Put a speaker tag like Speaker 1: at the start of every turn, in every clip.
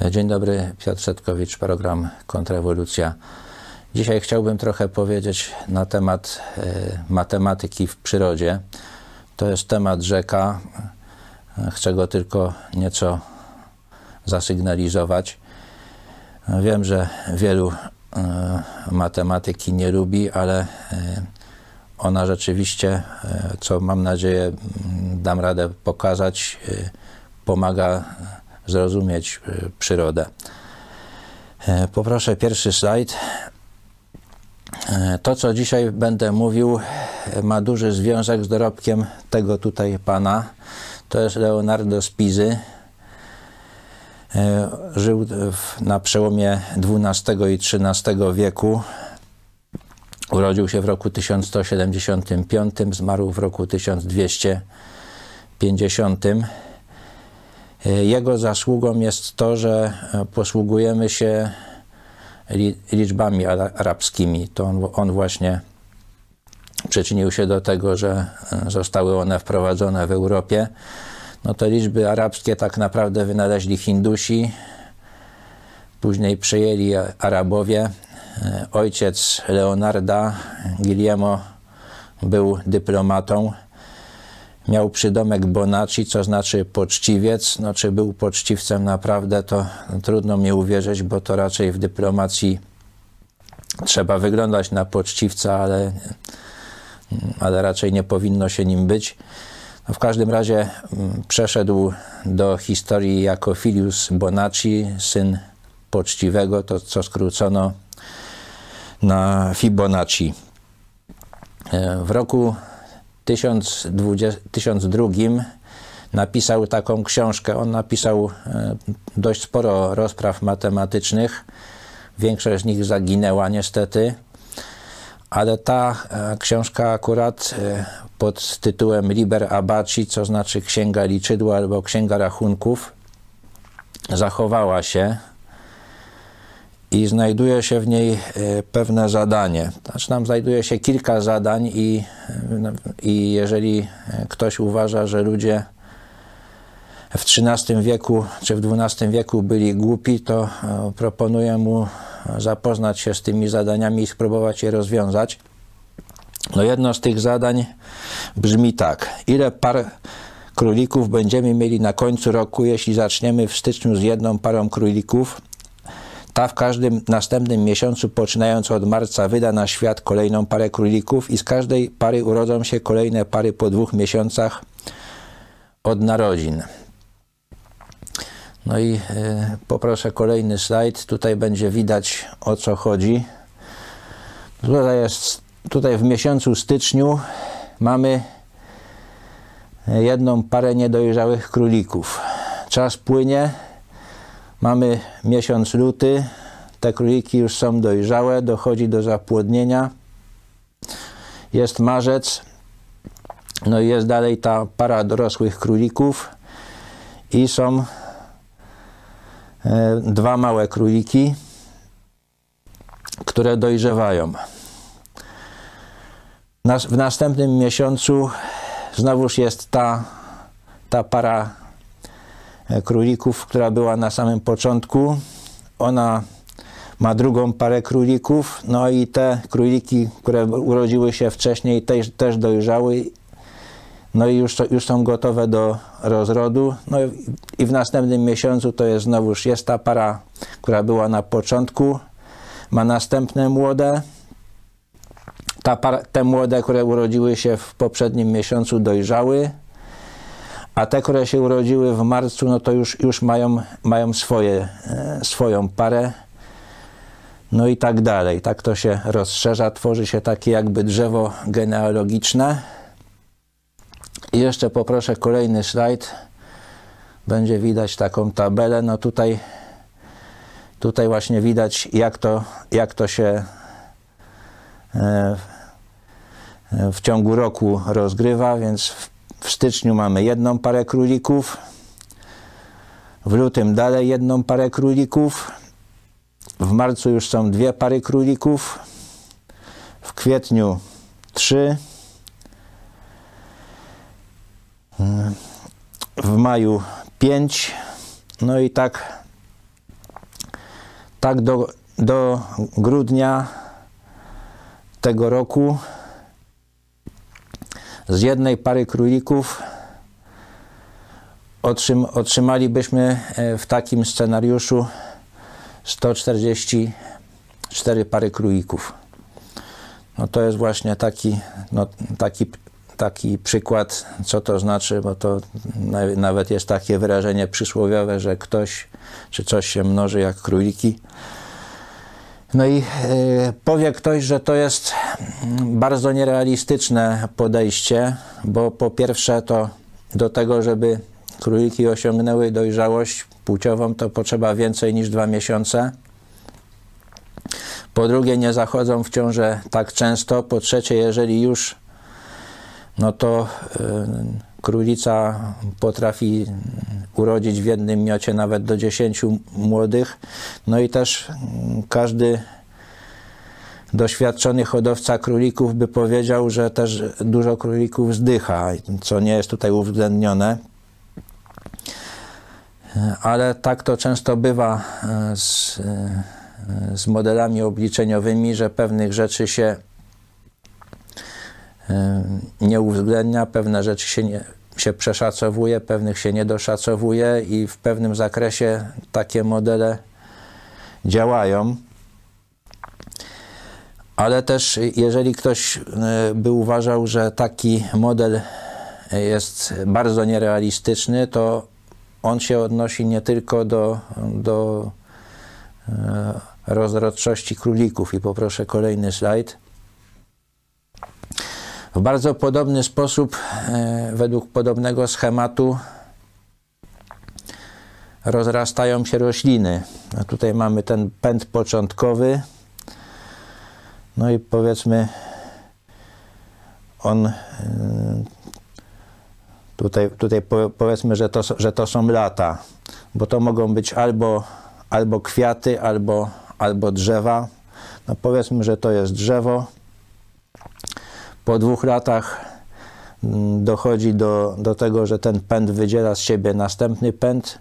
Speaker 1: Dzień dobry, Piotr Setkowicz, program Kontrrewolucja. Dzisiaj chciałbym trochę powiedzieć na temat e, matematyki w przyrodzie. To jest temat rzeka. Chcę go tylko nieco zasygnalizować. Wiem, że wielu e, matematyki nie lubi, ale e, ona rzeczywiście, co mam nadzieję dam radę pokazać, pomaga zrozumieć y, przyrodę. E, poproszę pierwszy slajd. E, to, co dzisiaj będę mówił, ma duży związek z dorobkiem tego tutaj pana. To jest Leonardo. E, żył na przełomie XII i XIII wieku. Urodził się w roku 1175, zmarł w roku 1250. E, jego zasługą jest to, że e, posługujemy się liczbami arabskimi. To on, on właśnie przyczynił się do tego, że e, zostały one wprowadzone w Europie. No te liczby arabskie tak naprawdę wynaleźli Hindusi, później przejęli Arabowie. Ojciec Leonarda, Guillermo, był dyplomatą miał przydomek Bonacci, co znaczy poczciwiec. No, czy był poczciwcem naprawdę, to trudno mi uwierzyć, bo to raczej w dyplomacji trzeba wyglądać na poczciwca, ale, ale raczej nie powinno się nim być. No, w każdym razie mm, przeszedł do historii jako Filius Bonacci, syn poczciwego, to co skrócono na Fibonacci. E, w roku 1002 napisał taką książkę. On napisał e, dość sporo rozpraw matematycznych. Większość z nich zaginęła niestety, ale ta e, książka akurat e, pod tytułem Liber Abaci, co znaczy Księga Liczydła albo Księga Rachunków, zachowała się i znajduje się w niej e, pewne zadanie. Znaczy tam znajduje się kilka zadań i, i jeżeli ktoś uważa, że ludzie w XIII wieku czy w XII wieku byli głupi, to e, proponuję mu zapoznać się z tymi zadaniami i spróbować je rozwiązać. No jedno z tych zadań brzmi tak. Ile par królików będziemy mieli na końcu roku, jeśli zaczniemy w styczniu z jedną parą królików, ta w każdym następnym miesiącu, poczynając od marca, wyda na świat kolejną parę królików i z każdej pary urodzą się kolejne pary po dwóch miesiącach od narodzin. No i y, poproszę kolejny slajd. Tutaj będzie widać o co chodzi. Tutaj, jest, tutaj w miesiącu styczniu mamy jedną parę niedojrzałych królików. Czas płynie, Mamy miesiąc luty, te króliki już są dojrzałe, dochodzi do zapłodnienia. Jest marzec, no i jest dalej ta para dorosłych królików i są e, dwa małe króliki, które dojrzewają. w następnym miesiącu znowuż jest ta, ta para królików, która była na samym początku. Ona ma drugą parę królików, no i te króliki, które urodziły się wcześniej, też, też dojrzały, no i już, już są gotowe do rozrodu. No i w następnym miesiącu to jest znowuż, jest ta para, która była na początku, ma następne młode. Ta para, te młode, które urodziły się w poprzednim miesiącu, dojrzały a te, które się urodziły w marcu, no to już, już mają, mają swoje, e, swoją parę. No i tak dalej. Tak to się rozszerza, tworzy się takie jakby drzewo genealogiczne. I jeszcze poproszę kolejny slajd. Będzie widać taką tabelę. No tutaj, tutaj właśnie widać, jak to, jak to się e, w ciągu roku rozgrywa, więc w w styczniu mamy jedną parę królików. W lutym dalej jedną parę królików. W marcu już są dwie pary królików. W kwietniu trzy. W maju pięć. No i tak tak do, do grudnia tego roku z jednej pary królików otrzym, otrzymalibyśmy e, w takim scenariuszu 144 pary królików. No to jest właśnie taki, no, taki, taki przykład, co to znaczy, bo to nawet jest takie wyrażenie przysłowiowe, że ktoś czy coś się mnoży jak króliki. No i y, powie ktoś, że to jest bardzo nierealistyczne podejście, bo po pierwsze to do tego, żeby króliki osiągnęły dojrzałość płciową, to potrzeba więcej niż dwa miesiące. Po drugie, nie zachodzą w ciążę tak często. Po trzecie, jeżeli już, no to y, królica potrafi urodzić w jednym miocie nawet do 10 młodych. No i też mm, każdy doświadczony hodowca królików by powiedział, że też dużo królików zdycha, co nie jest tutaj uwzględnione. Ale tak to często bywa e, z, e, z modelami obliczeniowymi, że pewnych rzeczy się nie uwzględnia, pewne rzeczy się nie, się przeszacowuje, pewnych się nie doszacowuje i w pewnym zakresie takie modele działają. Ale też jeżeli ktoś e, by uważał, że taki model jest bardzo nierealistyczny, to on się odnosi nie tylko do, do e, rozrodczości królików. I poproszę kolejny slajd. W bardzo podobny sposób, e, według podobnego schematu, rozrastają się rośliny. A tutaj mamy ten pęd początkowy. No i powiedzmy, on e, tutaj, tutaj powiedzmy, że to, że to są lata, bo to mogą być albo, albo kwiaty, albo, albo drzewa. No powiedzmy, że to jest drzewo po dwóch latach mm, dochodzi do, do tego, że ten pęd wydziela z siebie następny pęd,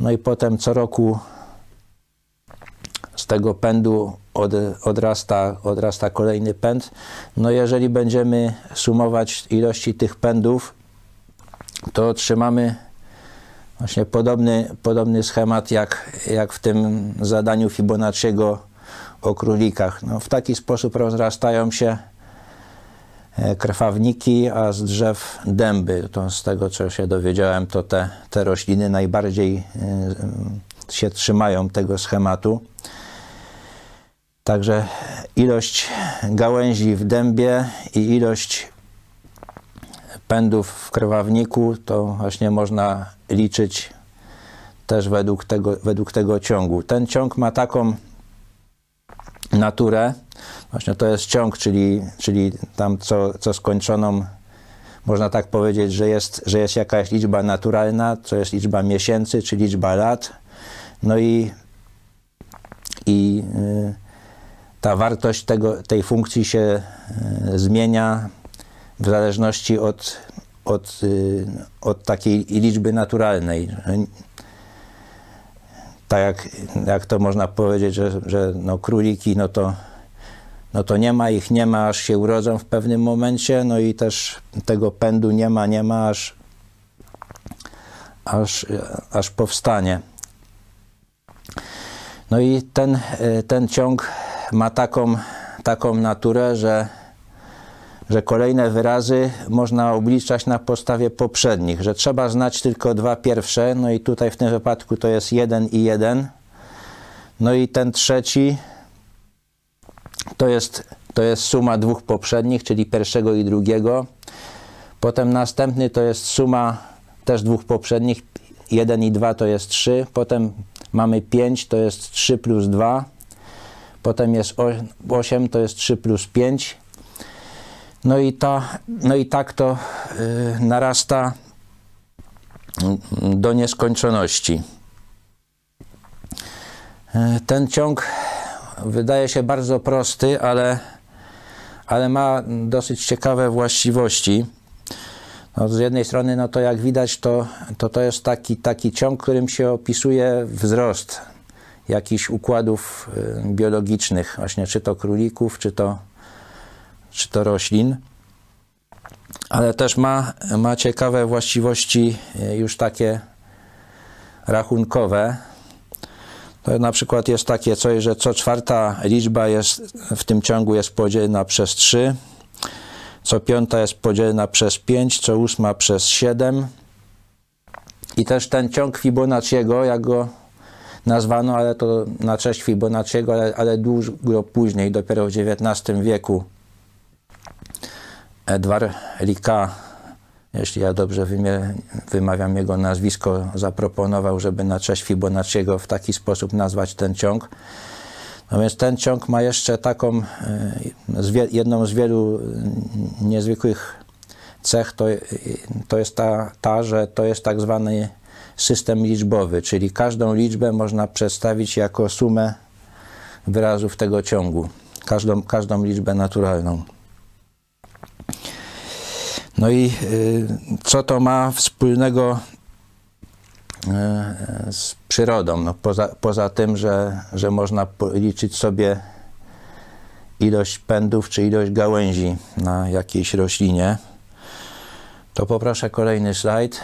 Speaker 1: no i potem co roku z tego pędu od, odrasta, odrasta kolejny pęd. No jeżeli będziemy sumować ilości tych pędów, to otrzymamy właśnie podobny, podobny schemat jak, jak w tym zadaniu Fibonacciego o królikach. No, w taki sposób rozrastają się krwawniki, a z drzew dęby. To z tego, co się dowiedziałem, to te, te rośliny najbardziej e, się trzymają tego schematu. Także ilość gałęzi w dębie i ilość pędów w krwawniku to właśnie można liczyć też według tego, według tego ciągu. Ten ciąg ma taką naturę, Właśnie to jest ciąg, czyli, czyli tam co, co skończoną, można tak powiedzieć, że jest, że jest jakaś liczba naturalna, co jest liczba miesięcy, czy liczba lat. No i, i y, ta wartość tego, tej funkcji się y, zmienia w zależności od, od, y, od takiej liczby naturalnej. Tak jak, jak to można powiedzieć, że, że no króliki, no to no to nie ma ich, nie ma, aż się urodzą w pewnym momencie, no i też tego pędu nie ma, nie ma, aż, aż, aż powstanie. No i ten, ten ciąg ma taką, taką naturę, że, że kolejne wyrazy można obliczać na podstawie poprzednich, że trzeba znać tylko dwa pierwsze, no i tutaj w tym wypadku to jest jeden i jeden. No i ten trzeci to jest, to jest suma dwóch poprzednich, czyli pierwszego i drugiego. Potem następny to jest suma też dwóch poprzednich, 1 i 2 to jest 3. Potem mamy 5, to jest 3 plus 2. Potem jest 8, to jest 3 plus 5. No i, ta, no i tak to yy, narasta do nieskończoności. Yy, ten ciąg wydaje się bardzo prosty, ale, ale ma dosyć ciekawe właściwości. No, z jednej strony, no to jak widać, to to, to jest taki, taki ciąg, którym się opisuje wzrost. jakichś układów y, biologicznych, właśnie czy to królików, czy to, czy to roślin. Ale też ma, ma ciekawe właściwości y, już takie rachunkowe. To na przykład jest takie coś, że co czwarta liczba jest w tym ciągu jest podzielona przez 3, co piąta jest podzielona przez 5, co ósma przez 7. I też ten ciąg Fibonacciego, jak go nazwano, ale to na cześć Fibonacciego, ale, ale dużo później, dopiero w XIX wieku. Edward Rika, jeśli ja dobrze wymawiam jego nazwisko, zaproponował, żeby na cześć Fibonacciego w taki sposób nazwać ten ciąg. No więc ten ciąg ma jeszcze taką, e, jedną z wielu niezwykłych cech, to, to jest ta, ta, że to jest tak zwany system liczbowy, czyli każdą liczbę można przedstawić jako sumę wyrazów tego ciągu, każdą, każdą liczbę naturalną. No i y, co to ma wspólnego y, z przyrodą? No poza, poza tym, że, że można policzyć sobie ilość pędów czy ilość gałęzi na jakiejś roślinie, to poproszę kolejny slajd.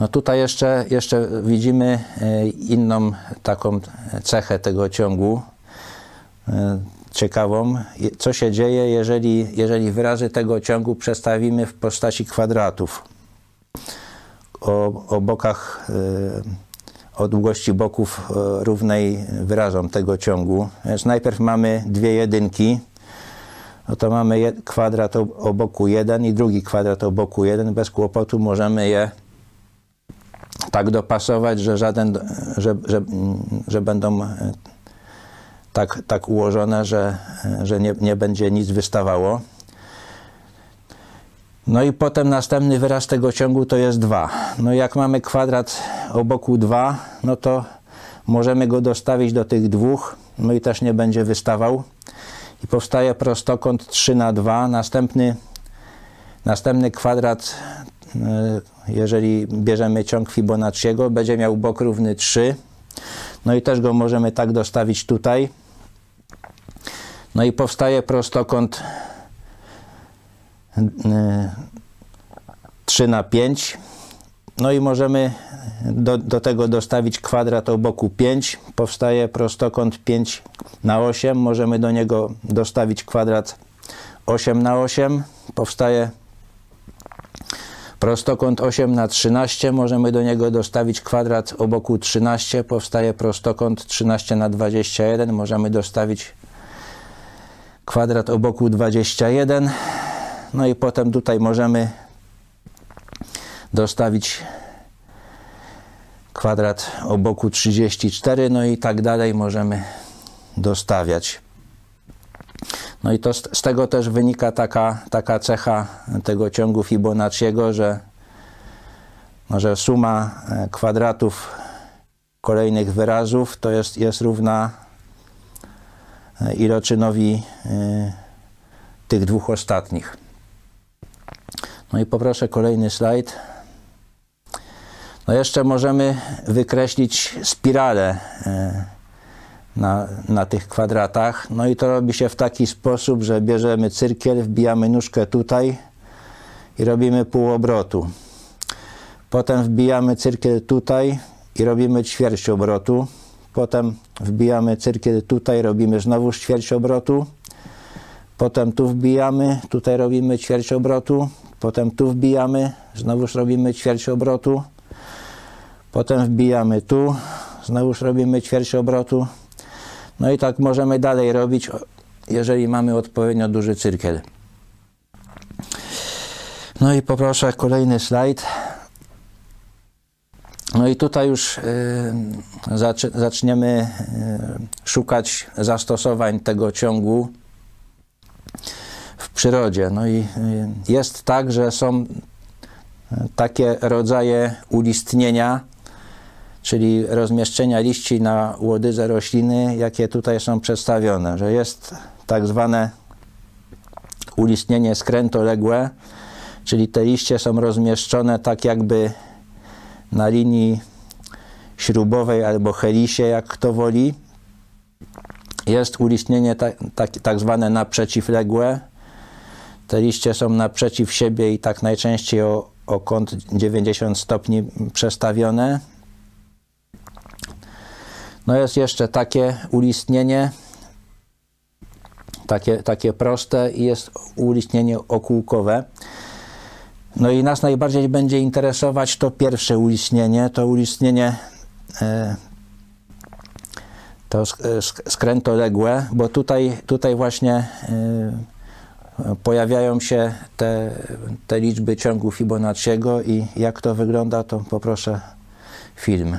Speaker 1: No tutaj jeszcze, jeszcze widzimy inną taką cechę tego ciągu, ciekawą. Co się dzieje, jeżeli, jeżeli wyrazy tego ciągu przestawimy w postaci kwadratów o, o bokach, e, o długości boków równej wyrazom tego ciągu. Więc najpierw mamy dwie jedynki, no to mamy kwadrat o boku 1 i drugi kwadrat o boku 1. Bez kłopotu możemy je tak dopasować, że, żaden, że, że, że będą e, tak, tak ułożone, że, że nie, nie będzie nic wystawało. No i potem następny wyraz tego ciągu to jest 2. No jak mamy kwadrat o boku 2, no to możemy go dostawić do tych dwóch, no i też nie będzie wystawał. I powstaje prostokąt 3 na 2. Następny, następny kwadrat E, jeżeli bierzemy ciąg Fibonacciego, będzie miał bok równy 3. No i też go możemy tak dostawić tutaj. No i powstaje prostokąt 3 e, na 5. No i możemy do, do tego dostawić kwadrat o boku 5. Powstaje prostokąt 5 na 8. Możemy do niego dostawić kwadrat 8 na 8. Powstaje Prostokąt 8 na 13, możemy do niego dostawić kwadrat o boku 13, powstaje prostokąt 13 na 21, możemy dostawić kwadrat o boku 21, no i potem tutaj możemy dostawić kwadrat o boku 34, no i tak dalej możemy dostawiać. No i to z, z, tego też wynika taka, taka cecha tego ciągu Fibonacciego, że, no, że suma e, kwadratów kolejnych wyrazów to jest, jest równa iloczynowi y, tych dwóch ostatnich. No i poproszę kolejny slajd. No jeszcze możemy wykreślić spiralę y, na, na tych kwadratach. No i to robi się w taki sposób, że bierzemy cyrkiel, wbijamy nóżkę tutaj i robimy pół obrotu. Potem wbijamy cyrkiel tutaj i robimy ćwierć obrotu. Potem wbijamy cyrkiel tutaj, robimy znowu ćwierć obrotu. Potem tu wbijamy, tutaj robimy ćwierć obrotu. Potem tu wbijamy, znowuż robimy ćwierć obrotu. Potem wbijamy tu, znowuż robimy ćwierć obrotu. No i tak możemy dalej robić, jeżeli mamy odpowiednio duży cyrkiel. No i poproszę kolejny slajd. No i tutaj już y, zaczniemy y, szukać zastosowań tego ciągu w przyrodzie. No i y, jest tak, że są takie rodzaje ulistnienia, czyli rozmieszczenia liści na łodydze rośliny, jakie tutaj są przedstawione, że jest tak zwane ulistnienie skrętoległe, czyli te liście są rozmieszczone tak jakby na linii śrubowej albo helisie, jak kto woli. Jest ulistnienie tak, tak, tak zwane naprzeciwległe. Te liście są naprzeciw siebie i tak najczęściej o, o kąt 90 stopni przestawione. No jest jeszcze takie ulistnienie, takie, takie proste i jest ulistnienie okółkowe. No i nas najbardziej będzie interesować to pierwsze ulistnienie, to ulistnienie e, to skrętoległe, bo tutaj, tutaj właśnie e, pojawiają się te, te liczby ciągu Fibonacciego i jak to wygląda, to poproszę film.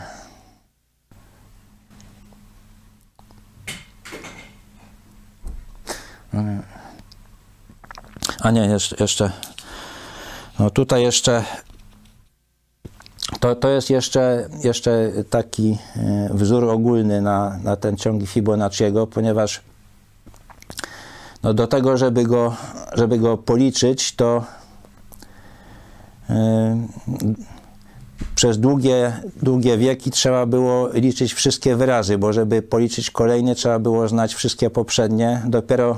Speaker 1: A nie, jeszcze, jeszcze no tutaj jeszcze to, to jest jeszcze, jeszcze taki e, wzór ogólny na, na ten ciąg Fibonacciego, ponieważ no do tego, żeby go, żeby go policzyć, to yy, przez długie, długie wieki trzeba było liczyć wszystkie wyrazy, bo żeby policzyć kolejny, trzeba było znać wszystkie poprzednie. Dopiero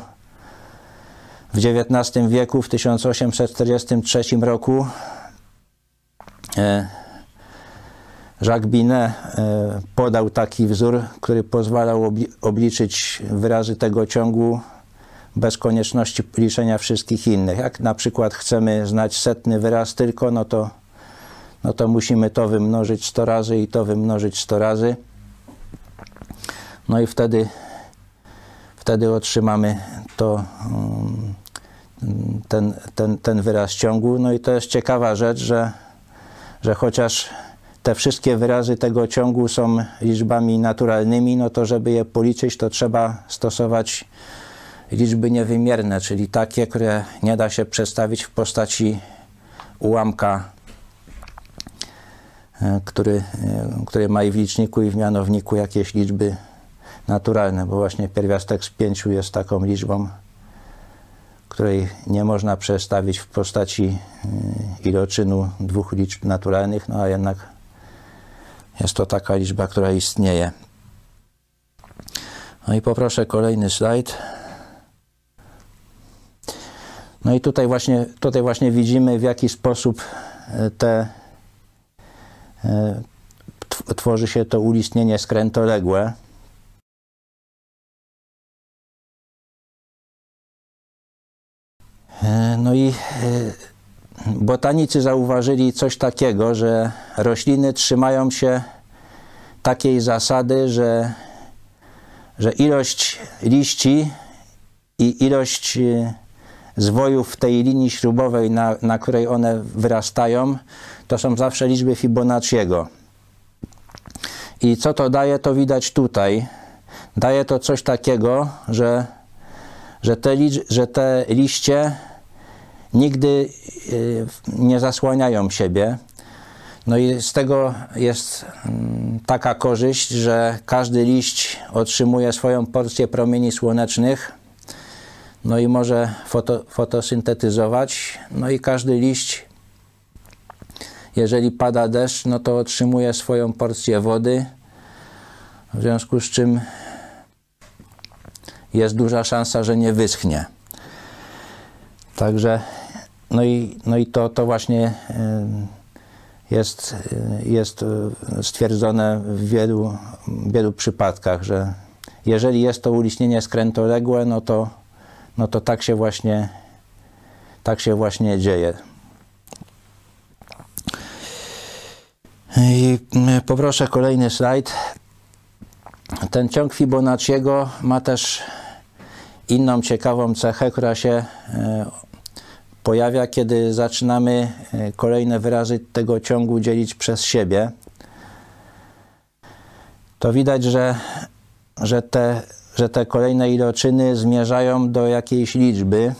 Speaker 1: w XIX wieku, w 1843 roku e, Jacques Binet e, podał taki wzór, który pozwalał obliczyć wyrazy tego ciągu bez konieczności liczenia wszystkich innych. Jak na przykład chcemy znać setny wyraz tylko, no to, no to musimy to wymnożyć 100 razy i to wymnożyć 100 razy. No i wtedy, wtedy otrzymamy to um, ten, ten, ten wyraz ciągu. No i to jest ciekawa rzecz, że, że chociaż te wszystkie wyrazy tego ciągu są liczbami naturalnymi, no to żeby je policzyć, to trzeba stosować liczby niewymierne, czyli takie, które nie da się przedstawić w postaci ułamka, e, który, e, który ma i w liczniku, i w mianowniku jakieś liczby naturalne, bo właśnie pierwiastek z pięciu jest taką liczbą, której nie można przestawić w postaci y, iloczynu dwóch liczb naturalnych, no a jednak jest to taka liczba, która istnieje. No i poproszę kolejny slajd. No i tutaj właśnie, tutaj właśnie widzimy, w jaki sposób y, te y, tworzy się to ulistnienie skrętoległe. No i e, botanicy zauważyli coś takiego, że rośliny trzymają się takiej zasady, że, że ilość liści i ilość e, zwojów w tej linii śrubowej, na, na której one wyrastają, to są zawsze liczby Fibonacciego. I co to daje, to widać tutaj. Daje to coś takiego, że, że, te, że te liście nigdy y, nie zasłaniają siebie. No i z tego jest mm, taka korzyść, że każdy liść otrzymuje swoją porcję promieni słonecznych, no i może foto, fotosyntetyzować. No i każdy liść, jeżeli pada deszcz, no to otrzymuje swoją porcję wody, w związku z czym jest duża szansa, że nie wyschnie. Także no i, no i to, to właśnie jest, jest stwierdzone w wielu, wielu przypadkach, że jeżeli jest to uliśnienie skrętoległe, no to, no to tak się właśnie tak się właśnie dzieje. I poproszę kolejny slajd. Ten ciąg Fibonacciego ma też inną ciekawą cechę, która się e, pojawia, kiedy zaczynamy e, kolejne wyrazy tego ciągu dzielić przez siebie. To widać, że, że, te, że te kolejne iloczyny zmierzają do jakiejś liczby.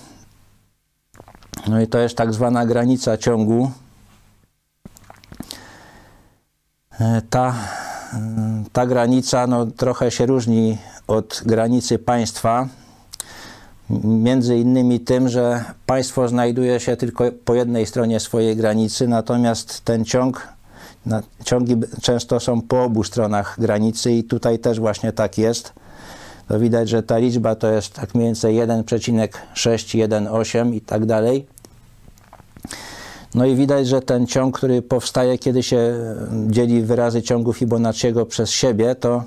Speaker 1: No i to jest tak zwana granica ciągu. E, ta, ta granica no, trochę się różni od granicy państwa między innymi tym, że państwo znajduje się tylko po jednej stronie swojej granicy, natomiast ten ciąg ciągi często są po obu stronach granicy i tutaj też właśnie tak jest. To widać, że ta liczba to jest tak mniej więcej 1,618 i tak dalej. No i widać, że ten ciąg, który powstaje, kiedy się dzieli wyrazy ciągu Fibonacciego przez siebie, to,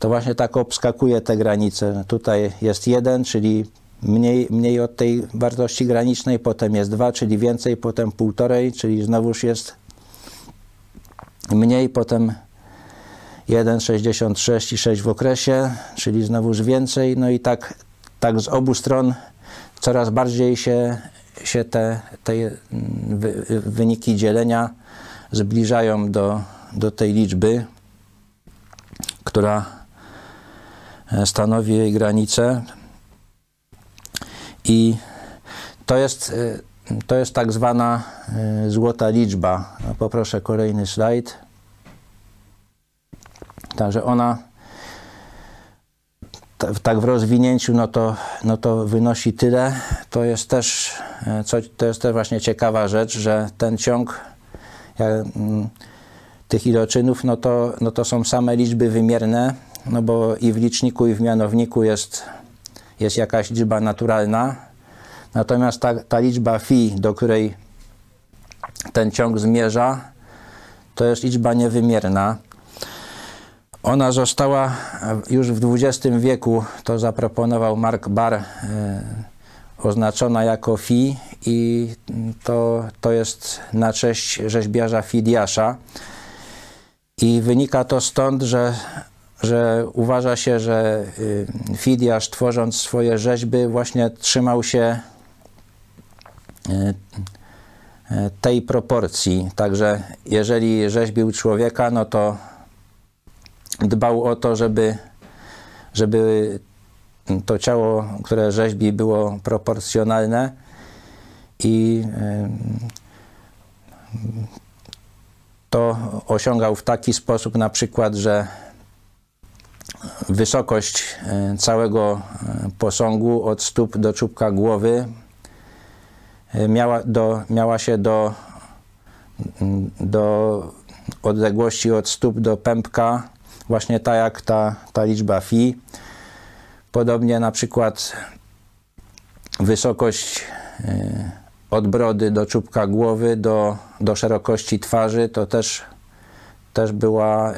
Speaker 1: to właśnie tak obskakuje te granice. Tutaj jest 1, czyli mniej, mniej od tej wartości granicznej, potem jest 2, czyli więcej, potem 1,5, czyli znowuż jest mniej, potem 1,66 i 6 w okresie, czyli znowuż więcej. No i tak, tak z obu stron coraz bardziej się, się te, te wy, wyniki dzielenia zbliżają do, do tej liczby, która stanowi jej granicę. I to jest, to jest tak zwana złota liczba. Poproszę kolejny slajd. Także ona tak w rozwinięciu, no to, no to wynosi tyle. To jest też, co, to jest też właśnie ciekawa rzecz, że ten ciąg mm, tych iloczynów, no to, no to są same liczby wymierne, no bo i w liczniku, i w mianowniku jest, jest jakaś liczba naturalna. Natomiast ta, ta liczba phi, do której ten ciąg zmierza, to jest liczba niewymierna. Ona została już w XX wieku, to zaproponował Mark Barr, e, oznaczona jako Fi i to, to jest na cześć rzeźbiarza Fidiasza. I wynika to stąd, że, że uważa się, że y, Fidiasz tworząc swoje rzeźby właśnie trzymał się y, y, tej proporcji. Także jeżeli rzeźbił człowieka, no to dbał o to, żeby, żeby to ciało, które rzeźbi, było proporcjonalne i to osiągał w taki sposób na przykład, że wysokość e, całego e, posągu od stóp do czubka głowy e, miała, do, miała się do, do odległości od stóp do pępka właśnie tak jak ta, ta liczba fi. Podobnie na przykład wysokość od brody do czubka głowy, do, do szerokości twarzy, to też, też była,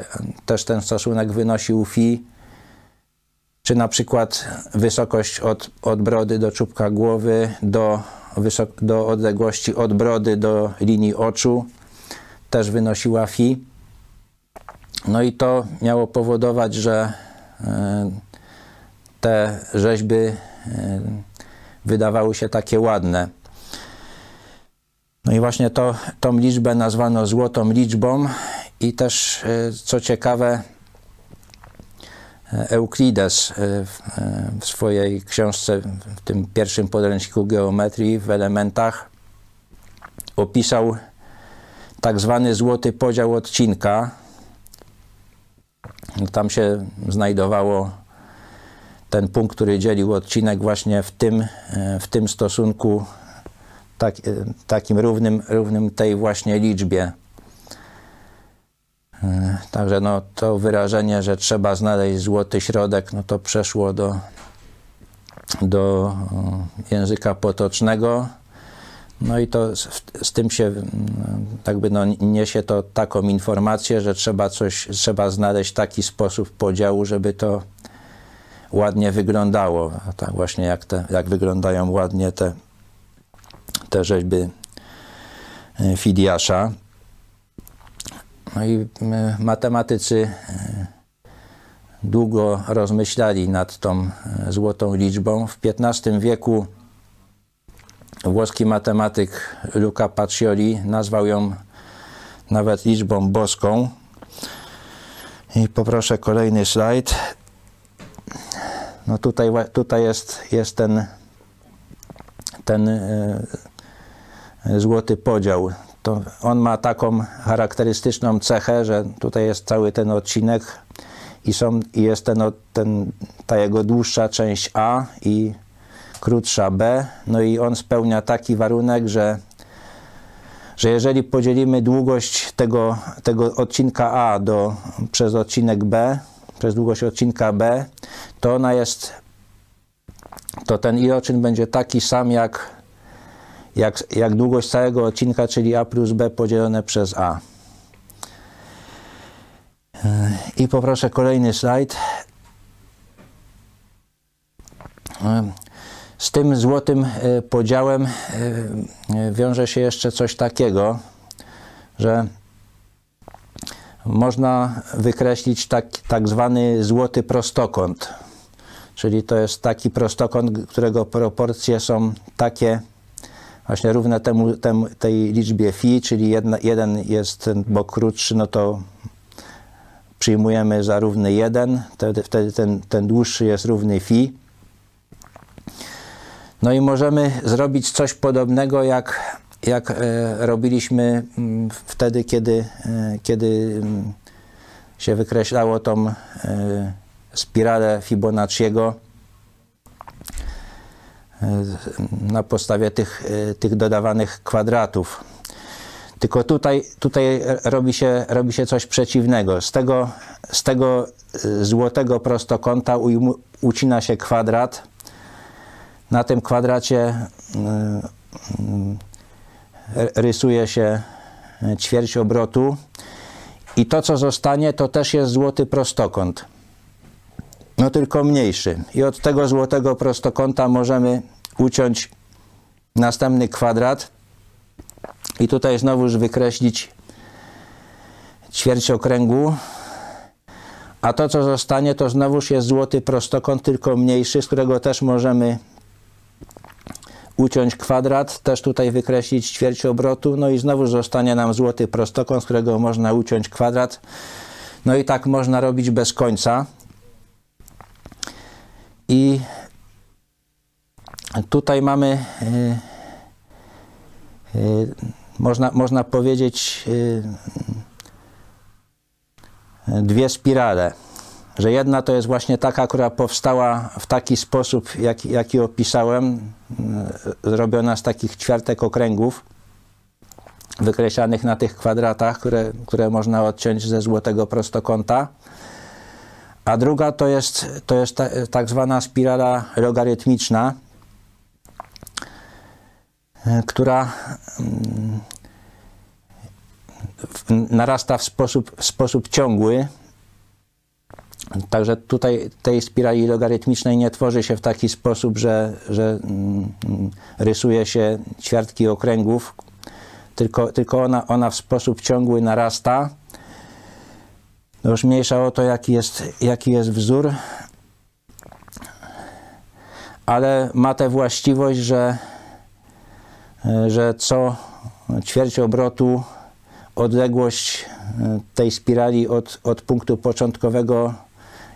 Speaker 1: też ten stosunek wynosił fi. Czy na przykład wysokość od, od brody do czubka głowy, do, do odległości od brody do linii oczu, też wynosiła fi. No i to miało powodować, że e, te rzeźby e, wydawały się takie ładne. No i właśnie to, tą liczbę nazwano złotą liczbą i też, e, co ciekawe, Euklides w swojej książce, w tym pierwszym podręczniku geometrii w elementach opisał tak zwany złoty podział odcinka, tam się znajdowało ten punkt, który dzielił odcinek właśnie w tym, e, w tym stosunku tak, e, takim równym, równym tej właśnie liczbie. E, także no, to wyrażenie, że trzeba znaleźć złoty środek, no to przeszło do, do języka potocznego. No i to z, z, tym się jakby no, niesie to taką informację, że trzeba coś, trzeba znaleźć taki sposób podziału, żeby to ładnie wyglądało. A tak właśnie jak, te, jak wyglądają ładnie te, te rzeźby e, Fidiasza. No i e, matematycy e, długo rozmyślali nad tą złotą liczbą. W XV wieku Włoski matematyk Luca Pacioli nazwał ją nawet liczbą boską. I poproszę kolejny slajd. No tutaj, tutaj jest, jest ten, ten e, złoty podział. To on ma taką charakterystyczną cechę, że tutaj jest cały ten odcinek i, są, i jest ten, ten, ta jego dłuższa część A i krótsza B, no i on spełnia taki warunek, że, że jeżeli podzielimy długość tego, tego odcinka A do, przez odcinek B, przez długość odcinka B, to ona jest, to ten iloczyn będzie taki sam jak, jak, jak długość całego odcinka, czyli A plus B podzielone przez A. I poproszę kolejny slajd. Z tym złotym e, podziałem wiąże się jeszcze coś takiego, że można wykreślić tak, tak zwany złoty prostokąt. Czyli to jest taki prostokąt, którego proporcje są takie właśnie równe temu, tej liczbie phi, czyli jedna, jeden jest ten bok krótszy, no to przyjmujemy za równy 1, wtedy, ten, ten dłuższy jest równy phi. No i możemy zrobić coś podobnego, jak, jak e, robiliśmy m, wtedy, kiedy, e, kiedy m, się wykreślało tą e, spiralę Fibonacciego na podstawie tych, e, tych dodawanych kwadratów. Tylko tutaj, tutaj robi, się, robi się coś przeciwnego. Z tego, z tego e, złotego prostokąta ucina się kwadrat. Na tym kwadracie rysuje się ćwierć obrotu i to, co zostanie, to też jest złoty prostokąt. No tylko mniejszy. I od tego złotego prostokąta możemy uciąć następny kwadrat i tutaj znowuż wykreślić ćwierć okręgu. A to, co zostanie, to znowuż jest złoty prostokąt, tylko mniejszy, z którego też możemy uciąć kwadrat, też tutaj wykreślić ćwierć obrotu, no i znowu zostanie nam złoty prostokąt, z którego można uciąć kwadrat. No i tak można robić bez końca. I tutaj mamy, yy, yy, można, można powiedzieć, yy, dwie spirale że jedna to jest właśnie taka, która powstała w taki sposób, jak, jaki opisałem, e, zrobiona z takich ćwiartek okręgów, wykreślanych na tych kwadratach, które, które można odciąć ze złotego prostokąta. A druga to jest, to jest ta, tak zwana spirala logarytmiczna, e, która mm, narasta w sposób, w sposób ciągły, Także tutaj tej spirali logarytmicznej nie tworzy się w taki sposób, że, że mm, rysuje się ćwiartki okręgów, tylko, tylko ona, ona w sposób ciągły narasta. No już mniejsza o to, jaki jest, jaki jest wzór, ale ma tę właściwość, że, że co ćwierć obrotu odległość tej spirali od, od punktu początkowego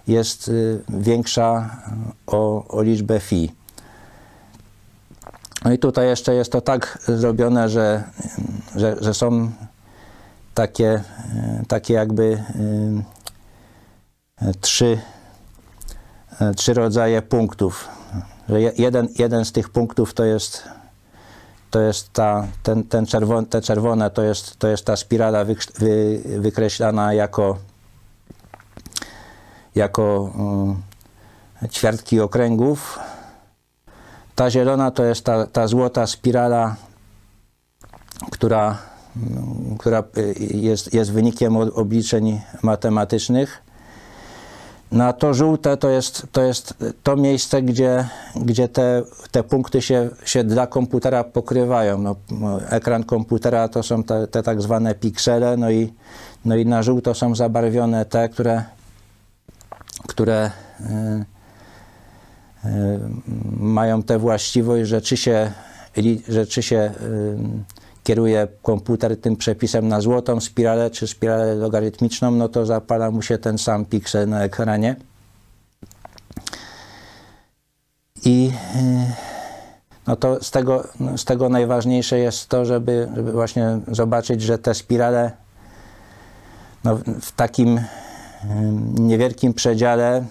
Speaker 1: jest y, większa o, o liczbę phi. No i tutaj jeszcze jest to tak zrobione, że, że, że są takie, takie jakby trzy, trzy rodzaje punktów. Że jeden, jeden z tych punktów to jest, to jest ta, ten, ten czerwone, te czerwone to jest, to jest ta spirala wy, wy, wykreślana jako jako e, ćwiartki okręgów. Ta zielona to jest ta, ta złota spirala, która, która e, jest, jest wynikiem obliczeń matematycznych. Na to żółte to jest to, jest to miejsce, gdzie, gdzie te, te punkty się, się dla komputera pokrywają. No, ekran komputera to są te, te tak zwane piksele, no i, no i na żółto są zabarwione te, które, które e, e, mają tę właściwość, że czy się, że czy się e, kieruje komputer tym przepisem na złotą spiralę czy spiralę logarytmiczną, no to zapala mu się ten sam piksel na ekranie. I no to z tego, z tego najważniejsze jest to, żeby, żeby właśnie zobaczyć, że te spirale no, w takim niewielkim przedziale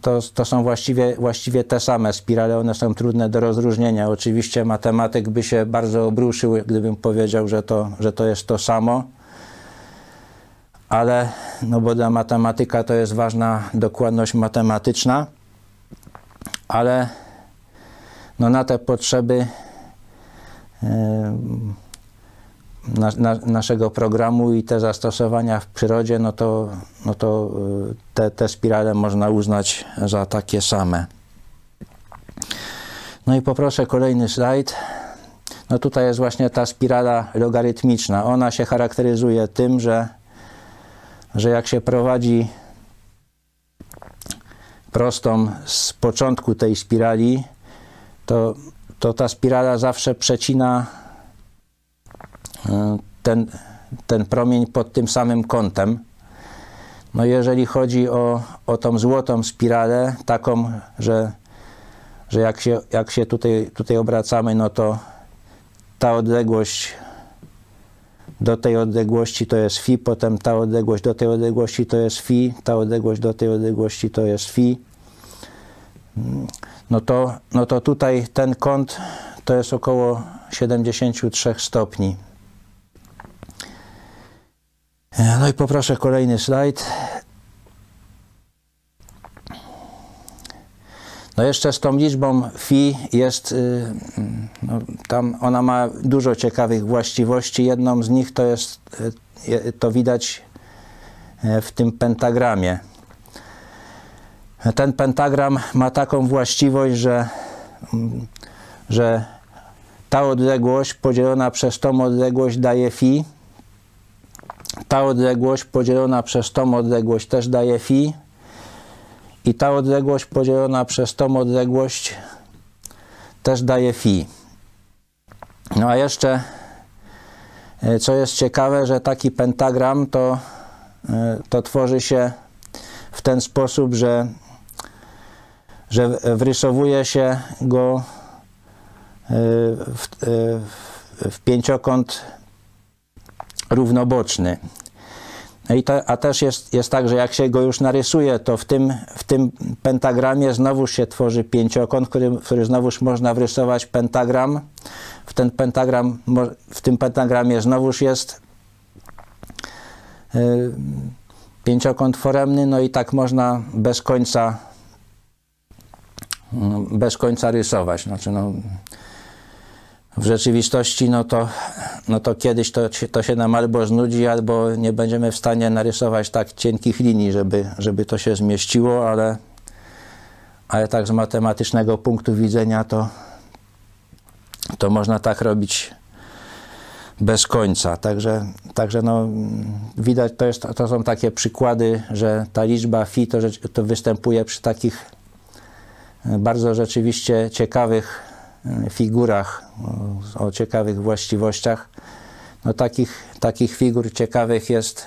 Speaker 1: to, to są właściwie, właściwie te same spirale, one są trudne do rozróżnienia. Oczywiście matematyk by się bardzo obruszył, gdybym powiedział, że to, że to jest to samo, ale no bo dla matematyka to jest ważna dokładność matematyczna, ale no na te potrzeby na, na, naszego programu i te zastosowania w przyrodzie, no to, no to y, te, te spirale można uznać za takie same. No i poproszę kolejny slajd. No tutaj jest właśnie ta spirala logarytmiczna. Ona się charakteryzuje tym, że, że jak się prowadzi prostą z początku tej spirali, to, to ta spirala zawsze przecina ten, ten promień pod tym samym kątem. No jeżeli chodzi o, o tą złotą spiralę, taką, że, że jak się, jak się tutaj, tutaj obracamy, no to ta odległość do tej odległości to jest phi, potem ta odległość do tej odległości to jest phi, ta odległość do tej odległości to jest phi. No to, no to tutaj ten kąt to jest około 73 stopni. No i poproszę kolejny slajd. No jeszcze z tą liczbą phi jest, y, no tam ona ma dużo ciekawych właściwości. Jedną z nich to jest, y, to widać y, w tym pentagramie. Ten pentagram ma taką właściwość, że, mm, że ta odległość podzielona przez tą odległość daje phi. Ta odległość podzielona przez tą odległość też daje phi i ta odległość podzielona przez tą odległość też daje phi. No a jeszcze, e, co jest ciekawe, że taki pentagram to, e, to tworzy się w ten sposób, że, że wrysowuje się go e, w, w pięciokąt równoboczny. No i to, a też jest, jest tak, że jak się go już narysuje, to w tym, w tym pentagramie znowu się tworzy pięciokąt, który, który znowuż można wrysować pentagram. W, ten pentagram, w tym pentagramie znowuż jest yy, pięciokąt foremny, no i tak można bez końca yy, bez końca rysować. Znaczy, no, w rzeczywistości, no to, no to kiedyś to, to się nam albo znudzi, albo nie będziemy w stanie narysować tak cienkich linii, żeby, żeby to się zmieściło, ale, ale tak z matematycznego punktu widzenia to, to można tak robić bez końca. Także, także no, widać, to, jest, to są takie przykłady, że ta liczba phi to, to występuje przy takich bardzo rzeczywiście ciekawych figurach o, o ciekawych właściwościach. No takich, takich figur ciekawych jest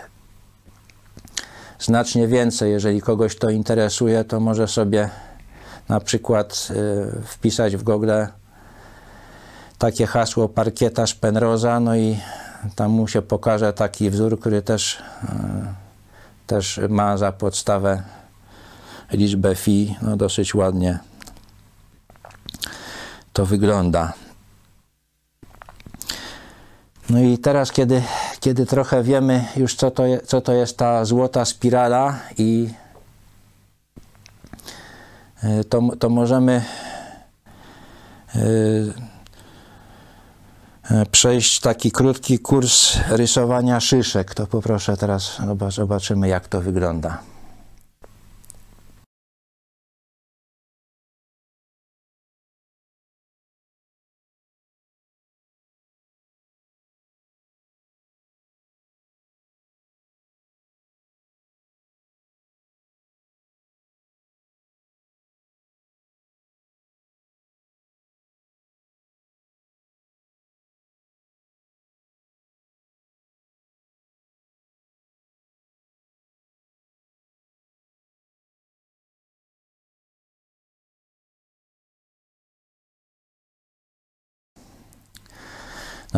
Speaker 1: znacznie więcej. Jeżeli kogoś to interesuje, to może sobie na przykład y, wpisać w Google takie hasło parkietarz Penroza, no i tam mu się pokaże taki wzór, który też, też ma za podstawę liczbę fi, no dosyć ładnie to wygląda. No i teraz, kiedy, kiedy trochę wiemy już, co to, co to jest ta złota spirala, i e, to, to możemy e, e, przejść taki krótki kurs rysowania szyszek. To poproszę teraz, zobaczymy, jak to wygląda.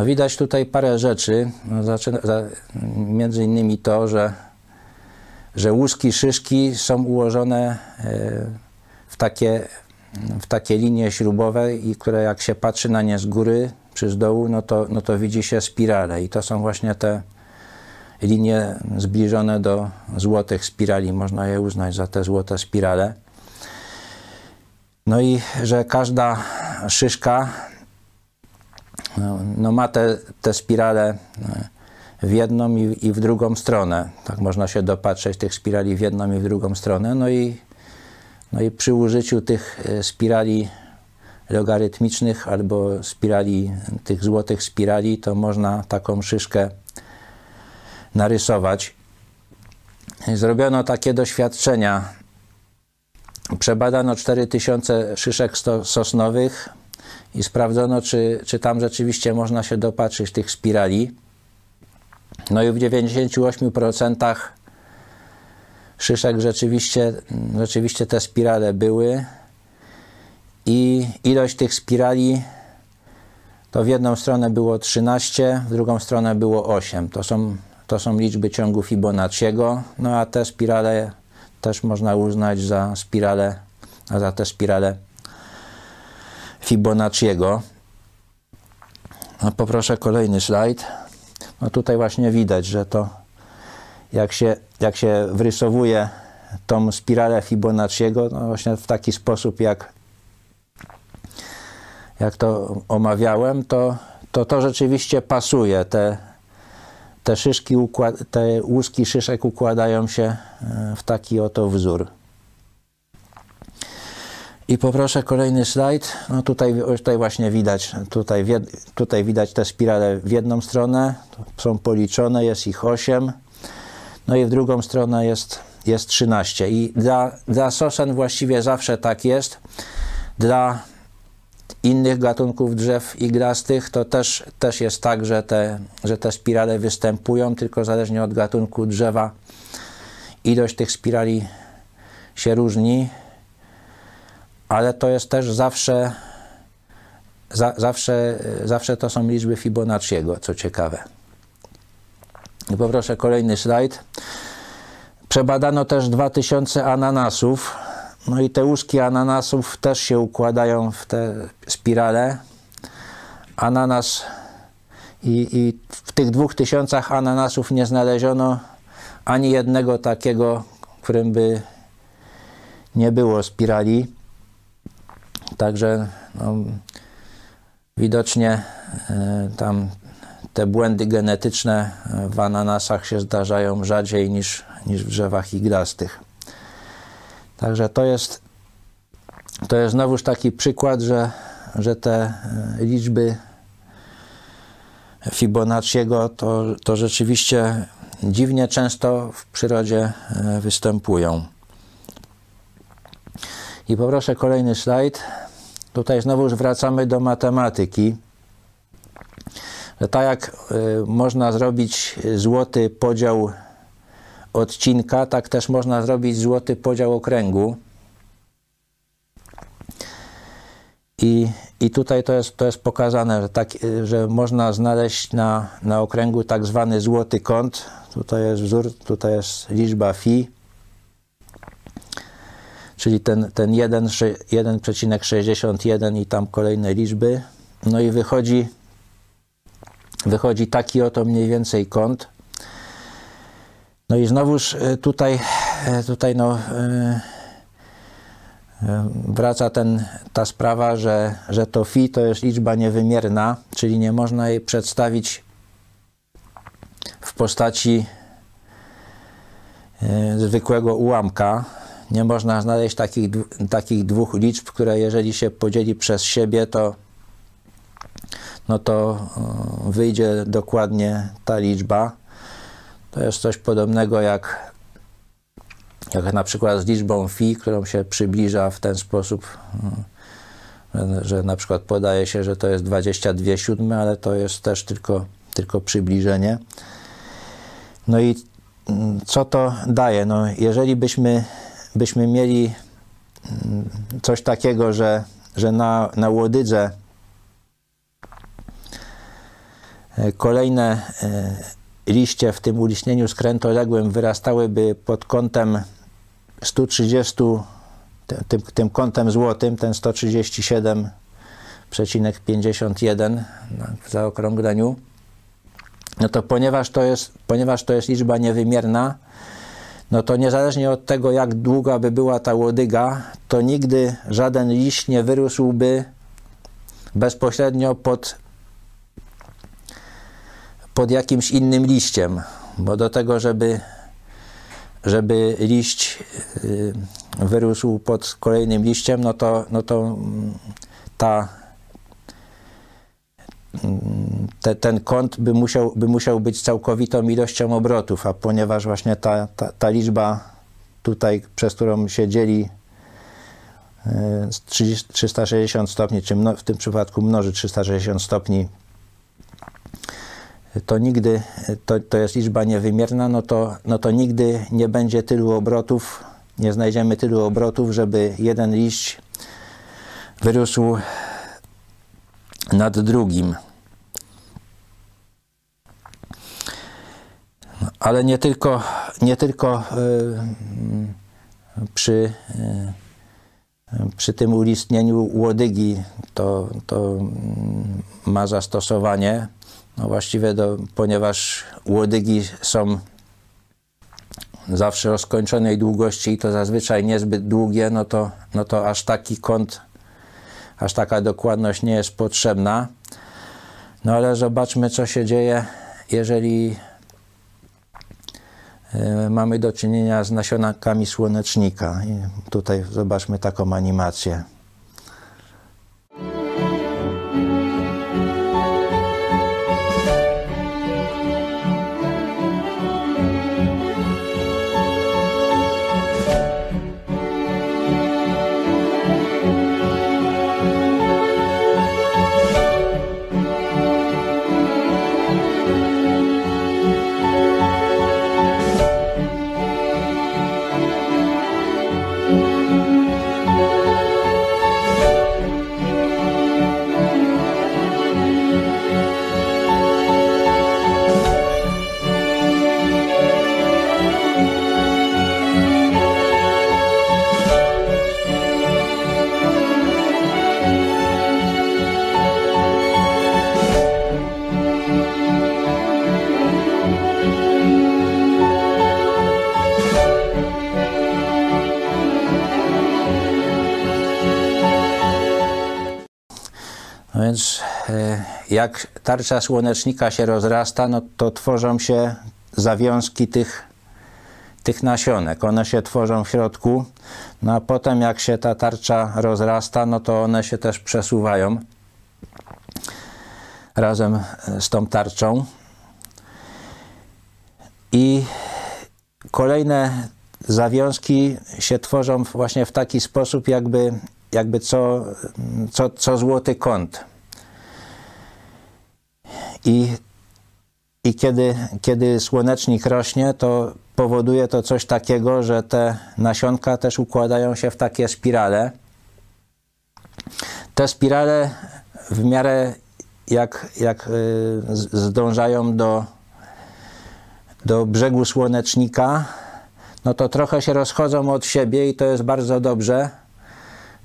Speaker 1: No widać tutaj parę rzeczy, no, zaczyna, za, między innymi to, że, że łuski szyszki są ułożone e, w takie, w takie linie śrubowe, i które jak się patrzy na nie z góry czy z dołu, no to, no to widzi się spirale. I to są właśnie te linie zbliżone do złotych spirali. Można je uznać za te złote spirale. No i że każda szyszka no, no ma te, te spirale e, w jedną i, i, w drugą stronę. Tak można się dopatrzeć tych spirali w jedną i w drugą stronę. No i, no i przy użyciu tych e, spirali logarytmicznych albo spirali, tych złotych spirali, to można taką szyszkę narysować. Zrobiono takie doświadczenia. Przebadano 4000 szyszek sosnowych i sprawdzono, czy, czy tam rzeczywiście można się dopatrzyć tych spirali. No i w 98% szyszek rzeczywiście, rzeczywiście te spirale były i ilość tych spirali to w jedną stronę było 13, w drugą stronę było 8. To są, to są liczby ciągu Fibonacciego, no a te spirale też można uznać za spirale, za te spirale Fibonacciego. No poproszę kolejny slajd. No tutaj właśnie widać, że to jak się, jak się wrysowuje tą spiralę Fibonacciego, no właśnie w taki sposób, jak, jak to omawiałem, to, to to rzeczywiście pasuje. Te, te, szyszki, te łuski szyszek układają się e, w taki oto wzór. I poproszę kolejny slajd. No tutaj, tutaj właśnie widać, tutaj, tutaj widać te spirale w jedną stronę, są policzone, jest ich 8, no i w drugą stronę jest, jest 13. I dla, dla sosen właściwie zawsze tak jest. Dla innych gatunków drzew igrastych to też, też jest tak, że te, że te spirale występują, tylko zależnie od gatunku drzewa ilość tych spirali się różni ale to jest też zawsze, za, zawsze, zawsze to są liczby Fibonacciego, co ciekawe. I poproszę kolejny slajd. Przebadano też 2000 ananasów. No i te łuski ananasów też się układają w te spirale. Ananas i, i w tych 2000 ananasów nie znaleziono ani jednego takiego, którym by nie było spirali. Także no, widocznie e, tam te błędy genetyczne w ananasach się zdarzają rzadziej niż, niż w drzewach iglastych. Także to jest, to jest znowuż taki przykład, że, że te e, liczby Fibonacciego to, to rzeczywiście dziwnie często w przyrodzie e, występują. I poproszę kolejny slajd. Tutaj znowu już wracamy do matematyki. Tak jak y, można zrobić złoty podział odcinka, tak też można zrobić złoty podział okręgu. I, i tutaj to jest, to jest pokazane, że, tak, że można znaleźć na, na okręgu tak zwany złoty kąt. Tutaj jest wzór, tutaj jest liczba phi czyli ten, ten 1,61 i tam kolejne liczby. No i wychodzi, wychodzi taki oto mniej więcej kąt. No i znowuż e, tutaj, e, tutaj no, e, wraca ten, ta sprawa, że, że to fi to jest liczba niewymierna, czyli nie można jej przedstawić w postaci zwykłego ułamka, nie można znaleźć takich, takich dwóch liczb, które jeżeli się podzieli przez siebie, to no to e, wyjdzie dokładnie ta liczba. To jest coś podobnego jak, jak na przykład z liczbą fi, którą się przybliża w ten sposób, e, że na przykład podaje się, że to jest 22 siódme, ale to jest też tylko, tylko przybliżenie. No i mm, co to daje? No, jeżeli byśmy byśmy mieli mm, coś takiego, że, że na, na Łodydze e, kolejne, e, liście w tym uliśnieniu skrętoległym wyrastałyby pod kątem 130, tym, tym kątem złotym, ten 137,51 w zaokrągleniu, no to ponieważ to jest, ponieważ to jest liczba niewymierna, no to niezależnie od tego, jak długa by była ta łodyga, to nigdy żaden liść nie wyrósłby bezpośrednio pod, pod jakimś innym liściem, bo do tego, żeby, żeby liść y, wyrósł pod kolejnym liściem, no to, no to mm, ta te, ten kąt by musiał, by musiał być całkowitą ilością obrotów, a ponieważ właśnie ta, ta, ta liczba tutaj, przez którą się dzieli 360 e, stopni, czy w tym przypadku mnoży 360 stopni, to nigdy, to, to jest liczba niewymierna, no to, no to nigdy nie będzie tylu obrotów, nie znajdziemy tylu obrotów, żeby jeden liść wyrósł nad drugim. Ale nie tylko, nie tylko y, przy, y, przy tym ulistnieniu łodygi to, to ma zastosowanie. No właściwie, do, ponieważ łodygi są zawsze o skończonej długości i to zazwyczaj niezbyt długie, no to, no to aż taki kąt aż taka dokładność nie jest potrzebna. No ale zobaczmy, co się dzieje, jeżeli e, mamy do czynienia z nasionkami słonecznika. I tutaj zobaczmy taką animację. Jak tarcza słonecznika się rozrasta, no to tworzą się zawiązki tych, tych nasionek. One się tworzą w środku, no a potem jak się ta tarcza rozrasta, no to one się też przesuwają razem z tą tarczą. I kolejne zawiązki się tworzą właśnie w taki sposób, jakby, jakby co, co, co złoty kąt. I, i kiedy, kiedy słonecznik rośnie, to powoduje to coś takiego, że te nasionka też układają się w takie spirale. Te spirale w miarę jak, jak y, zdążają do, do brzegu słonecznika, no to trochę się rozchodzą od siebie i to jest bardzo dobrze,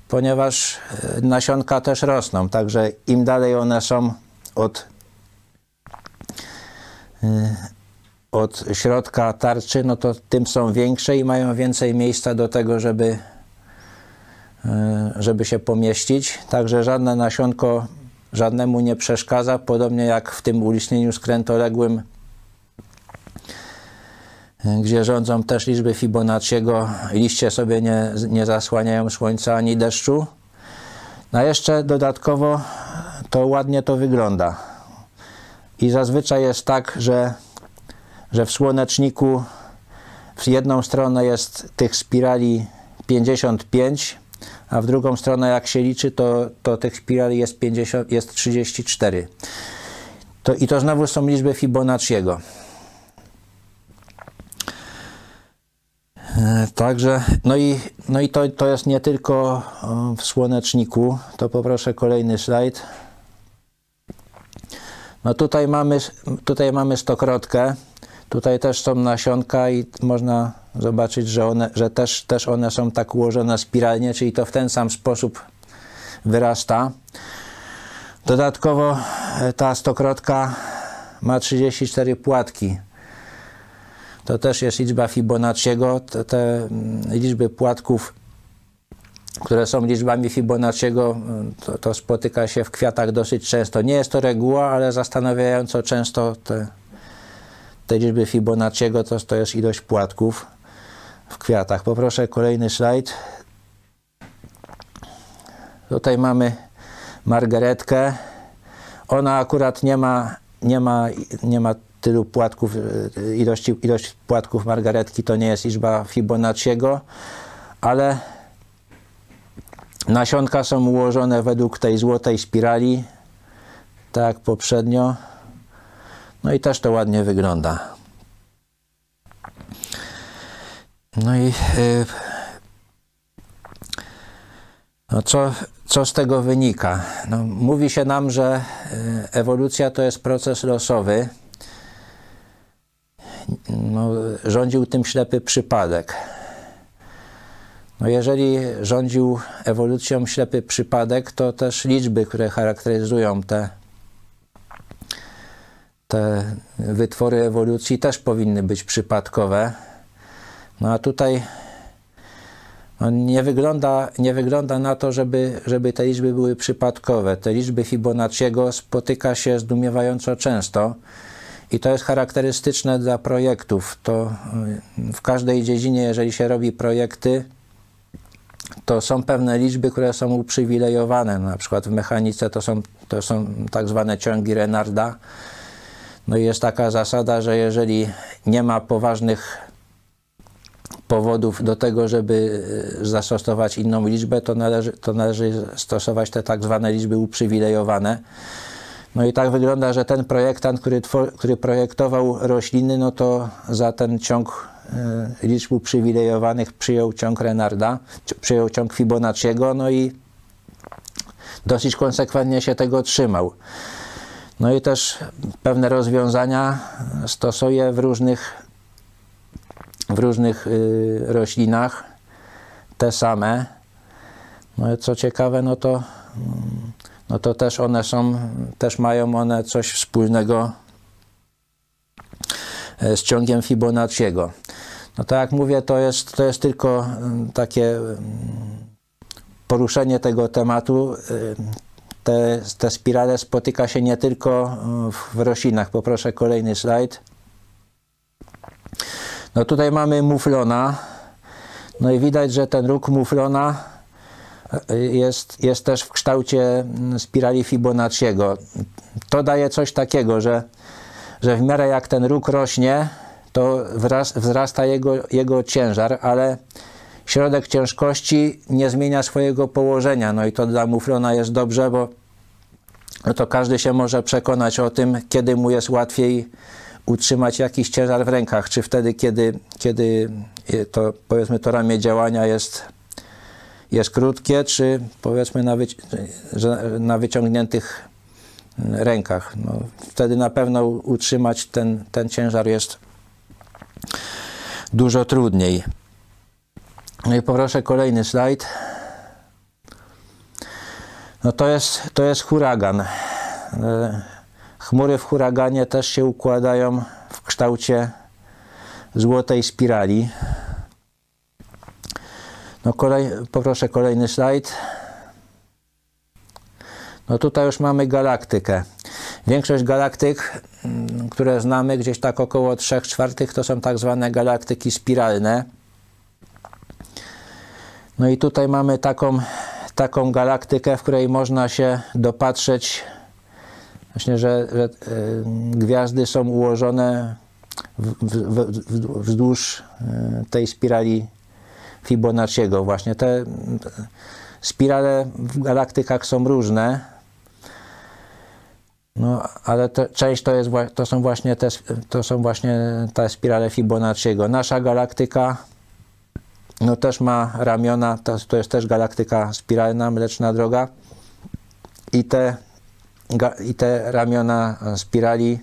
Speaker 1: ponieważ y, nasionka też rosną, także im dalej one są od od środka tarczy, no to tym są większe i mają więcej miejsca do tego, żeby, y, żeby się pomieścić. Także żadne nasionko żadnemu nie przeszkadza, podobnie jak w tym ulicznieniu skrętoległym, y, gdzie rządzą też liczby Fibonacciego, liście sobie nie, nie zasłaniają słońca ani deszczu. No a jeszcze dodatkowo to ładnie to wygląda. I zazwyczaj jest tak, że, że w słoneczniku w jedną stronę jest tych spirali 55, a w drugą stronę jak się liczy, to, to tych spirali jest, 50, jest 34. To, I to znowu są liczby Fibonacciego. E, także, no i, no i to, to jest nie tylko w słoneczniku. To poproszę kolejny slajd. No tutaj mamy, tutaj mamy stokrotkę. Tutaj też są nasionka i można zobaczyć, że, one, że też, też one są tak ułożone spiralnie, czyli to w ten sam sposób wyrasta. Dodatkowo e, ta stokrotka ma 34 płatki. To też jest liczba Fibonacciego. Te, te mm, liczby płatków, które są liczbami Fibonacciego, to, to, spotyka się w kwiatach dosyć często. Nie jest to reguła, ale zastanawiająco często te, te liczby Fibonacciego to, to jest ilość płatków w kwiatach. Poproszę kolejny slajd. Tutaj mamy margaretkę. Ona akurat nie ma, nie ma, nie ma tylu płatków, ilości, ilość płatków margaretki to nie jest liczba Fibonacciego, ale nasionka są ułożone według tej złotej spirali, tak poprzednio. No i też to ładnie wygląda. No i yy, no co, co z tego wynika? No, mówi się nam, że y, ewolucja to jest proces losowy. No, rządził tym ślepy przypadek. No jeżeli rządził ewolucją ślepy przypadek, to też liczby, które charakteryzują te, te wytwory ewolucji, też powinny być przypadkowe. No a tutaj no nie, wygląda, nie wygląda na to, żeby, żeby te liczby były przypadkowe. Te liczby Fibonacciego spotyka się zdumiewająco często i to jest charakterystyczne dla projektów. To y, w każdej dziedzinie, jeżeli się robi projekty, to są pewne liczby, które są uprzywilejowane. Na przykład w mechanice to są, to są tak zwane ciągi Renarda. No i jest taka zasada, że jeżeli nie ma poważnych powodów do tego, żeby e, zastosować inną liczbę, to należy, to należy stosować te tak zwane liczby uprzywilejowane. No i tak wygląda, że ten projektant, który, który projektował rośliny, no to za ten ciąg y, liczb uprzywilejowanych przyjął ciąg Renarda, przyjął ciąg Fibonacciego, no i dosyć konsekwentnie się tego trzymał. No i też pewne rozwiązania stosuje w różnych w różnych y, roślinach te same. No co ciekawe, no to, no to też one są, też mają one coś wspólnego e, z ciągiem Fibonacciego. No tak jak mówię, to jest, to jest tylko mm, takie mm, poruszenie tego tematu. E, te, te spirale spotyka się nie tylko w roślinach. Poproszę kolejny slajd. No tutaj mamy muflona. No i widać, że ten róg muflona jest, jest też w kształcie spirali Fibonacciego. To daje coś takiego, że, że w miarę jak ten róg rośnie, to wzrasta jego, jego ciężar, ale środek ciężkości nie zmienia swojego położenia. No i to dla muflona jest dobrze, bo no to każdy się może przekonać o tym, kiedy mu jest łatwiej utrzymać jakiś ciężar w rękach, czy wtedy, kiedy, kiedy to, powiedzmy, to ramię działania jest, jest krótkie, czy powiedzmy na, wyci na wyciągniętych rękach. No, wtedy na pewno utrzymać ten, ten ciężar jest dużo trudniej. No i poproszę kolejny slajd. No to jest, to jest huragan. Chmury w huraganie też się układają w kształcie złotej spirali. No kolej, poproszę kolejny slajd. No tutaj już mamy galaktykę. Większość galaktyk, mm, które znamy, gdzieś tak około 3 czwartych, to są tak zwane galaktyki spiralne. No i tutaj mamy taką, taką galaktykę, w której można się dopatrzeć Właśnie, że, że e, gwiazdy są ułożone w, w, wzdłuż e, tej spirali Fibonacciego. Właśnie te spirale w galaktykach są różne, no, ale to, część to, jest, to są właśnie te, to są właśnie te spirale Fibonacciego. Nasza galaktyka no, też ma ramiona, to, to jest też galaktyka spiralna, Mleczna Droga i te i te ramiona spirali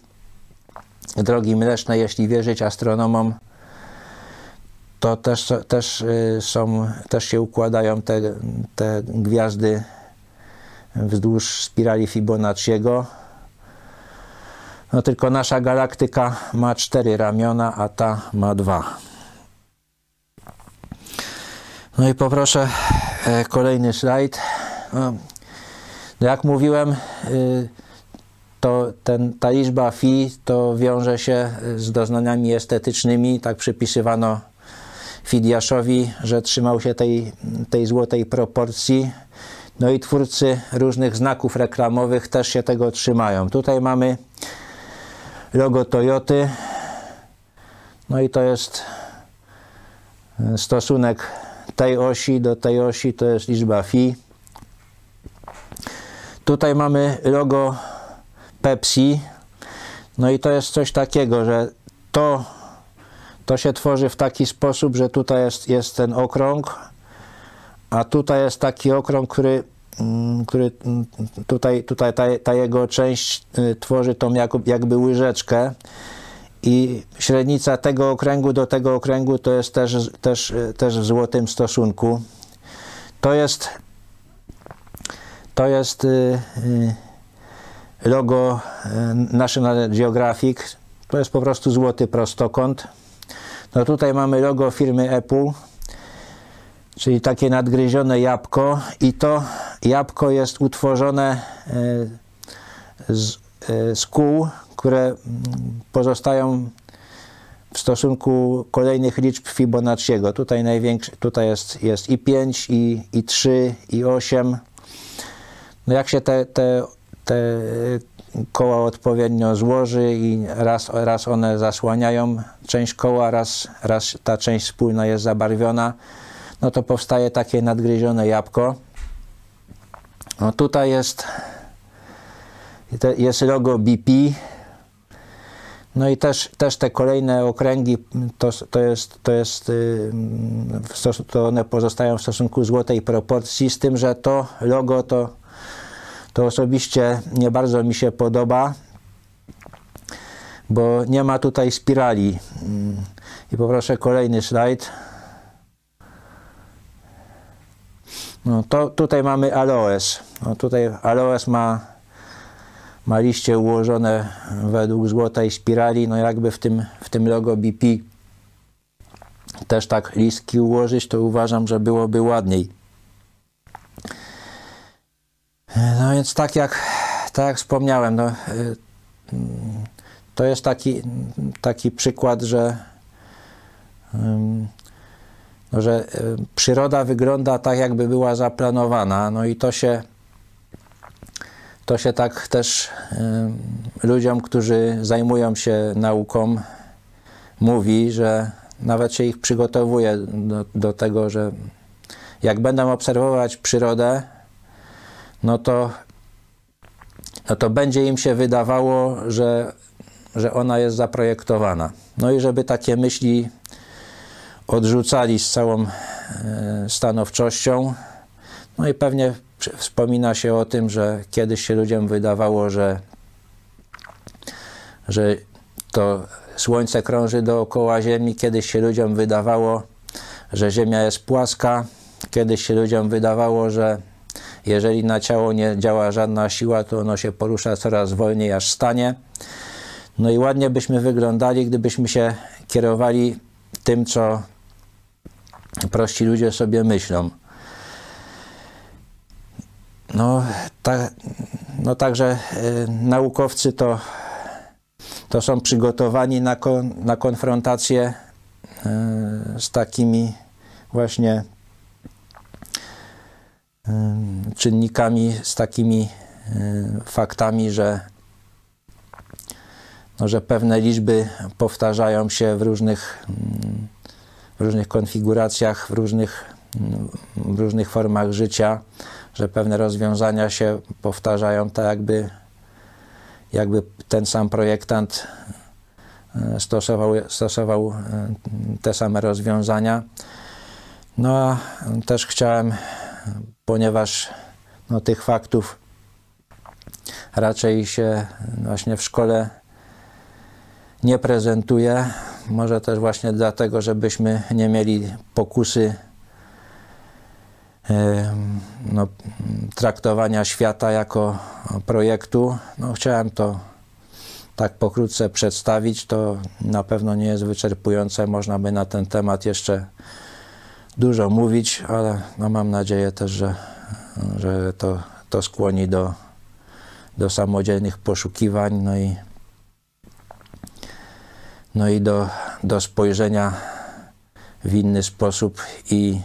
Speaker 1: drogi mlecznej, jeśli wierzyć astronomom, to też, też, y, są, też się układają te, te gwiazdy wzdłuż spirali Fibonacciego. No tylko nasza galaktyka ma cztery ramiona, a ta ma dwa. No i poproszę e, kolejny slajd. No, jak mówiłem, y, to ten, ta liczba fi to wiąże się z doznaniami estetycznymi. Tak przypisywano Fidiaszowi, że trzymał się tej, tej złotej proporcji. No i twórcy różnych znaków reklamowych też się tego trzymają. Tutaj mamy logo Toyoty. No i to jest stosunek tej osi do tej osi, to jest liczba fi. Tutaj mamy logo Pepsi. No i to jest coś takiego, że to, to się tworzy w taki sposób, że tutaj jest, jest ten okrąg, a tutaj jest taki okrąg, który, mm, który mm, tutaj, tutaj ta, ta jego część y, tworzy tą jakby łyżeczkę i średnica tego okręgu do tego okręgu to jest też, też, y, też w złotym stosunku. To jest to jest y, logo National Geographic. To jest po prostu złoty prostokąt. No tutaj mamy logo firmy Apple, czyli takie nadgryzione jabłko i to jabłko jest utworzone e, z, e, z kół, które mm, pozostają w stosunku kolejnych liczb Fibonacciego. Tutaj tutaj jest, jest i 5, i, i 3, i 8. No jak się te, te te koła odpowiednio złoży i raz, raz one zasłaniają część koła, raz, raz ta część wspólna jest zabarwiona, no to powstaje takie nadgryzione jabłko. No tutaj jest, jest logo BP, no i też, też te kolejne okręgi, to, to jest, to jest to one pozostają w stosunku złotej proporcji, z tym, że to logo to to osobiście nie bardzo mi się podoba, bo nie ma tutaj spirali. Mm. I poproszę kolejny slajd. No to tutaj mamy aloes. No tutaj aloes ma, ma liście ułożone według złotej spirali. No jakby w tym, w tym logo BP też tak listki ułożyć, to uważam, że byłoby ładniej. No więc tak jak, tak jak wspomniałem, no, y, to jest taki, taki przykład, że, no, że y, przyroda wygląda tak, jakby była zaplanowana. No i to się, to się tak też ludziom, którzy zajmują się nauką, mówi, że nawet się ich przygotowuje do, do tego, że jak będą obserwować przyrodę, no to, no to będzie im się wydawało, że, że ona jest zaprojektowana. No i żeby takie myśli odrzucali z całą e, stanowczością. No i pewnie wspomina się o tym, że kiedyś się ludziom wydawało, że, że to Słońce krąży dookoła Ziemi, kiedyś się ludziom wydawało, że Ziemia jest płaska, kiedyś się ludziom wydawało, że jeżeli na ciało nie działa żadna siła, to ono się porusza coraz wolniej, aż stanie. No i ładnie byśmy wyglądali, gdybyśmy się kierowali tym, co prości ludzie sobie myślą. No, ta, no także y, naukowcy to, to są przygotowani na, kon, na konfrontację y, z takimi właśnie czynnikami, z takimi faktami, że, no, że pewne liczby powtarzają się w różnych, w różnych konfiguracjach, w różnych, w różnych formach życia, że pewne rozwiązania się powtarzają tak jakby, jakby ten sam projektant stosował, stosował te same rozwiązania. No a też chciałem ponieważ no, tych faktów raczej się właśnie w szkole nie prezentuje. Może też właśnie dlatego, żebyśmy nie mieli pokusy no, traktowania świata jako projektu. No, chciałem to tak pokrótce przedstawić. To na pewno nie jest wyczerpujące. Można by na ten temat jeszcze dużo mówić, ale no, mam nadzieję też, że, że to, to skłoni do, do samodzielnych poszukiwań, no i, no i do, do spojrzenia w inny sposób i,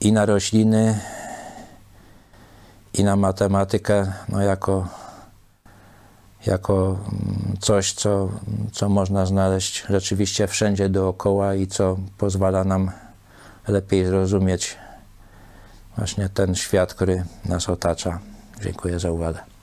Speaker 1: i na rośliny, i na matematykę, no jako, jako mm, coś, co, co można znaleźć rzeczywiście wszędzie dookoła i co pozwala nam lepiej zrozumieć właśnie ten świat, który nas otacza. Dziękuję za uwagę.